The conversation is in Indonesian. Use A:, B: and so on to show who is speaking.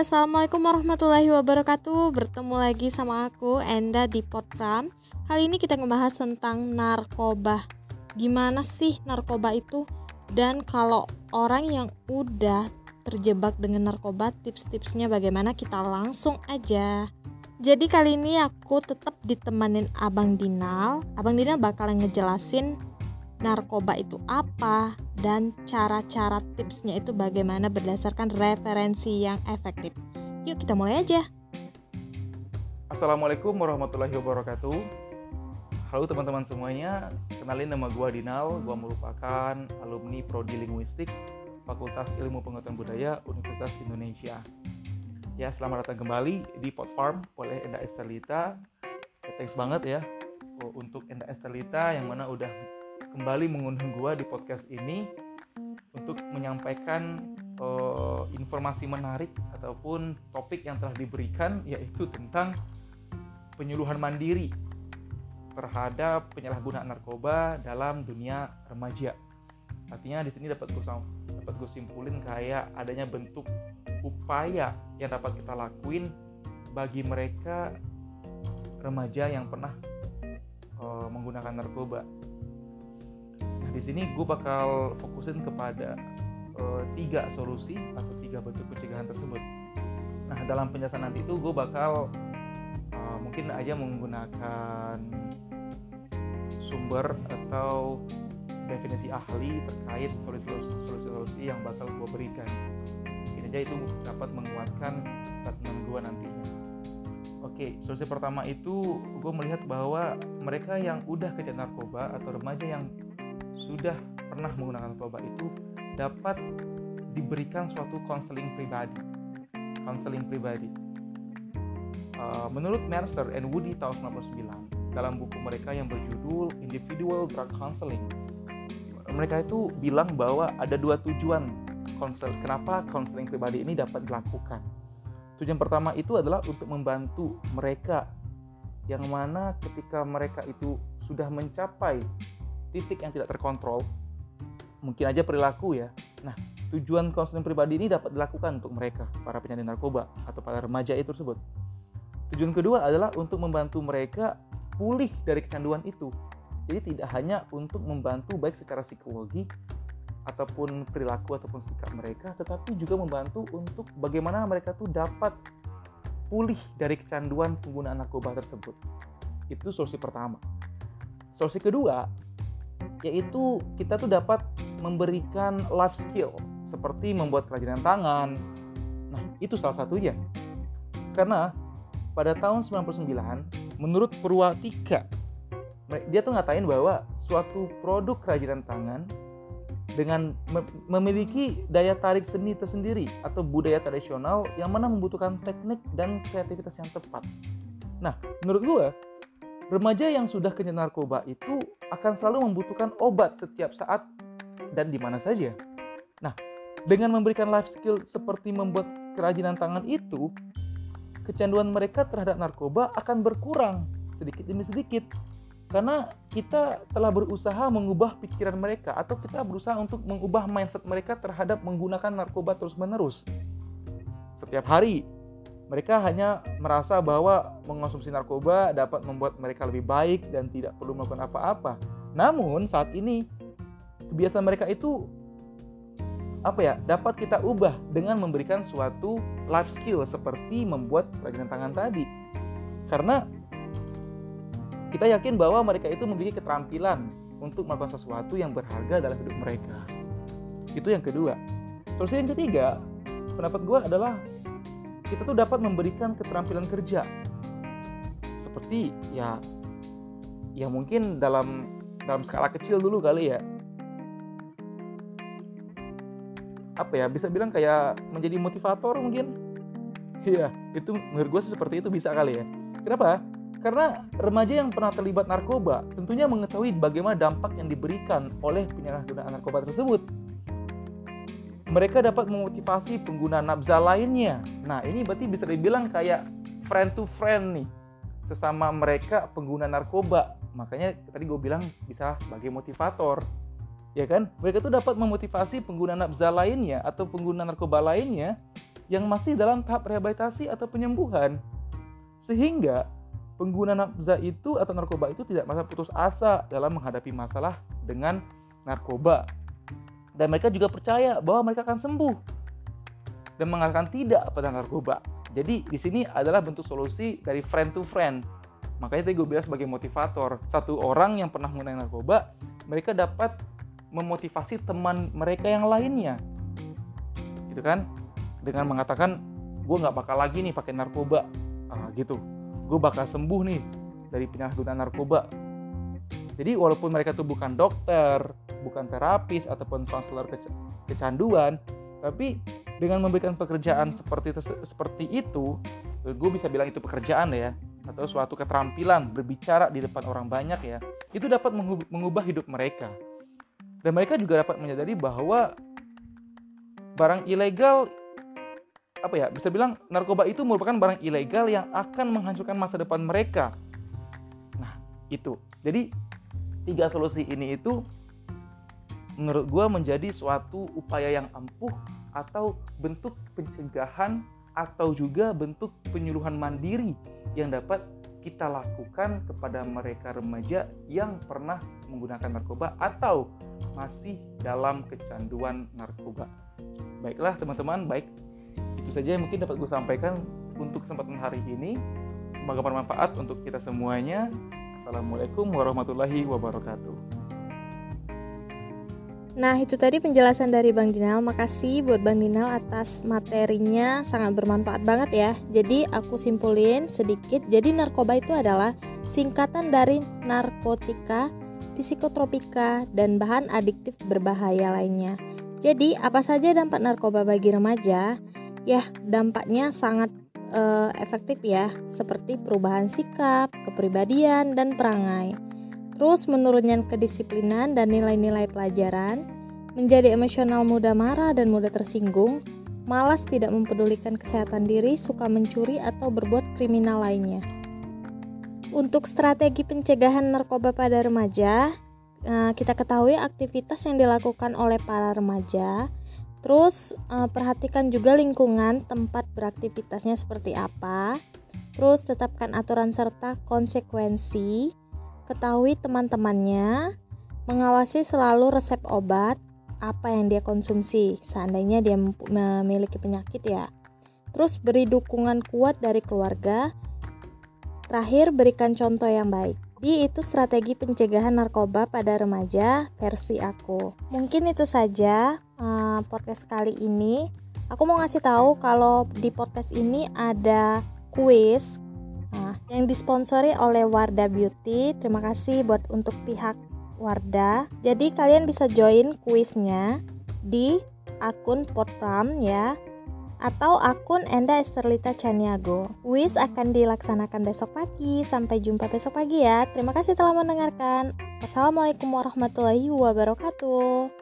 A: assalamualaikum warahmatullahi wabarakatuh. Bertemu lagi sama aku Enda di Potram. Kali ini kita ngebahas tentang narkoba. Gimana sih narkoba itu? Dan kalau orang yang udah terjebak dengan narkoba, tips-tipsnya bagaimana kita langsung aja. Jadi kali ini aku tetap ditemanin Abang Dinal. Abang Dinal bakal ngejelasin narkoba itu apa dan cara-cara tipsnya itu bagaimana berdasarkan referensi yang efektif. Yuk kita mulai aja.
B: Assalamualaikum warahmatullahi wabarakatuh. Halo teman-teman semuanya, kenalin nama gua Dinal, gua merupakan alumni Prodi Linguistik Fakultas Ilmu Pengetahuan Budaya Universitas Indonesia. Ya, selamat datang kembali di Pot Farm oleh Enda Estelita. Ya, thanks banget ya untuk Enda Estelita yang mana udah kembali mengundang gue di podcast ini untuk menyampaikan uh, informasi menarik ataupun topik yang telah diberikan yaitu tentang penyuluhan mandiri terhadap penyalahgunaan narkoba dalam dunia remaja. Artinya di sini dapat gue dapat gue simpulin kayak adanya bentuk upaya yang dapat kita lakuin bagi mereka remaja yang pernah uh, menggunakan narkoba di sini gue bakal fokusin kepada uh, tiga solusi atau tiga bentuk pencegahan tersebut. Nah dalam penjelasan nanti itu gue bakal uh, mungkin aja menggunakan sumber atau definisi ahli terkait solusi-solusi yang bakal gue berikan. Mungkin aja itu dapat menguatkan statement gue nantinya. Oke, solusi pertama itu gue melihat bahwa mereka yang udah kejadian narkoba atau remaja yang sudah pernah menggunakan narkoba itu dapat diberikan suatu konseling pribadi. Konseling pribadi. Uh, menurut Mercer and Woody tahun 1999 dalam buku mereka yang berjudul Individual Drug Counseling, mereka itu bilang bahwa ada dua tujuan konsel kenapa konseling pribadi ini dapat dilakukan. Tujuan pertama itu adalah untuk membantu mereka yang mana ketika mereka itu sudah mencapai titik yang tidak terkontrol, mungkin aja perilaku ya. Nah, tujuan konseling pribadi ini dapat dilakukan untuk mereka, para penyandang narkoba atau para remaja itu tersebut. Tujuan kedua adalah untuk membantu mereka pulih dari kecanduan itu. Jadi tidak hanya untuk membantu baik secara psikologi ataupun perilaku ataupun sikap mereka, tetapi juga membantu untuk bagaimana mereka tuh dapat pulih dari kecanduan penggunaan narkoba tersebut. Itu solusi pertama. Solusi kedua yaitu kita tuh dapat memberikan life skill seperti membuat kerajinan tangan. Nah, itu salah satunya. Karena pada tahun 99, menurut Purwatika, dia tuh ngatain bahwa suatu produk kerajinan tangan dengan memiliki daya tarik seni tersendiri atau budaya tradisional yang mana membutuhkan teknik dan kreativitas yang tepat. Nah, menurut gue, remaja yang sudah kena narkoba itu akan selalu membutuhkan obat setiap saat dan di mana saja. Nah, dengan memberikan life skill seperti membuat kerajinan tangan itu, kecanduan mereka terhadap narkoba akan berkurang sedikit demi sedikit. Karena kita telah berusaha mengubah pikiran mereka atau kita berusaha untuk mengubah mindset mereka terhadap menggunakan narkoba terus-menerus. Setiap hari mereka hanya merasa bahwa mengonsumsi narkoba dapat membuat mereka lebih baik dan tidak perlu melakukan apa-apa. Namun saat ini kebiasaan mereka itu apa ya dapat kita ubah dengan memberikan suatu life skill seperti membuat kerajinan tangan tadi. Karena kita yakin bahwa mereka itu memiliki keterampilan untuk melakukan sesuatu yang berharga dalam hidup mereka. Itu yang kedua. Solusi yang ketiga, pendapat gue adalah kita tuh dapat memberikan keterampilan kerja. Seperti ya ya mungkin dalam dalam skala kecil dulu kali ya. Apa ya bisa bilang kayak menjadi motivator mungkin? Iya itu menurut gue seperti itu bisa kali ya. Kenapa? Karena remaja yang pernah terlibat narkoba tentunya mengetahui bagaimana dampak yang diberikan oleh penyalahgunaan narkoba tersebut. Mereka dapat memotivasi pengguna nafza lainnya. Nah, ini berarti bisa dibilang kayak friend to friend nih, sesama mereka pengguna narkoba. Makanya tadi gue bilang bisa sebagai motivator. Ya kan? Mereka tuh dapat memotivasi pengguna nafza lainnya atau pengguna narkoba lainnya yang masih dalam tahap rehabilitasi atau penyembuhan. Sehingga pengguna nafza itu atau narkoba itu tidak merasa putus asa dalam menghadapi masalah dengan narkoba. Dan mereka juga percaya bahwa mereka akan sembuh dan mengatakan tidak pada narkoba. Jadi di sini adalah bentuk solusi dari friend to friend. Makanya tadi gue bilang sebagai motivator, satu orang yang pernah menggunakan narkoba, mereka dapat memotivasi teman mereka yang lainnya. Gitu kan? dengan mengatakan gue nggak bakal lagi nih pakai narkoba ah, gitu gue bakal sembuh nih dari penyalahgunaan narkoba jadi walaupun mereka tuh bukan dokter bukan terapis ataupun konselor kecanduan tapi dengan memberikan pekerjaan seperti seperti itu gue bisa bilang itu pekerjaan ya atau suatu keterampilan berbicara di depan orang banyak ya itu dapat mengubah hidup mereka dan mereka juga dapat menyadari bahwa barang ilegal apa ya bisa bilang narkoba itu merupakan barang ilegal yang akan menghancurkan masa depan mereka. Nah itu jadi tiga solusi ini itu menurut gue menjadi suatu upaya yang ampuh atau bentuk pencegahan atau juga bentuk penyuluhan mandiri yang dapat kita lakukan kepada mereka remaja yang pernah menggunakan narkoba atau masih dalam kecanduan narkoba. Baiklah teman-teman, baik itu saja yang mungkin dapat gue sampaikan untuk kesempatan hari ini. Semoga bermanfaat untuk kita semuanya. Assalamualaikum warahmatullahi wabarakatuh.
A: Nah itu tadi penjelasan dari Bang Dinal. Makasih buat Bang Dinal atas materinya. Sangat bermanfaat banget ya. Jadi aku simpulin sedikit. Jadi narkoba itu adalah singkatan dari narkotika, psikotropika, dan bahan adiktif berbahaya lainnya. Jadi apa saja dampak narkoba bagi remaja? ya dampaknya sangat uh, efektif ya, seperti perubahan sikap, kepribadian, dan perangai. Terus menurunnya kedisiplinan dan nilai-nilai pelajaran, menjadi emosional mudah marah dan mudah tersinggung, malas tidak mempedulikan kesehatan diri, suka mencuri atau berbuat kriminal lainnya. Untuk strategi pencegahan narkoba pada remaja, eh, kita ketahui aktivitas yang dilakukan oleh para remaja Terus uh, perhatikan juga lingkungan tempat beraktivitasnya seperti apa. Terus tetapkan aturan serta konsekuensi. Ketahui teman-temannya. Mengawasi selalu resep obat apa yang dia konsumsi seandainya dia memiliki penyakit ya. Terus beri dukungan kuat dari keluarga. Terakhir berikan contoh yang baik. Jadi itu strategi pencegahan narkoba pada remaja versi aku. Mungkin itu saja uh, podcast kali ini. Aku mau ngasih tahu kalau di podcast ini ada kuis yang disponsori oleh Wardah Beauty. Terima kasih buat untuk pihak Wardah. Jadi kalian bisa join kuisnya di akun Potpram ya atau akun Enda Esterlita Caniago. Wis akan dilaksanakan besok pagi. Sampai jumpa besok pagi ya. Terima kasih telah mendengarkan. Wassalamualaikum warahmatullahi wabarakatuh.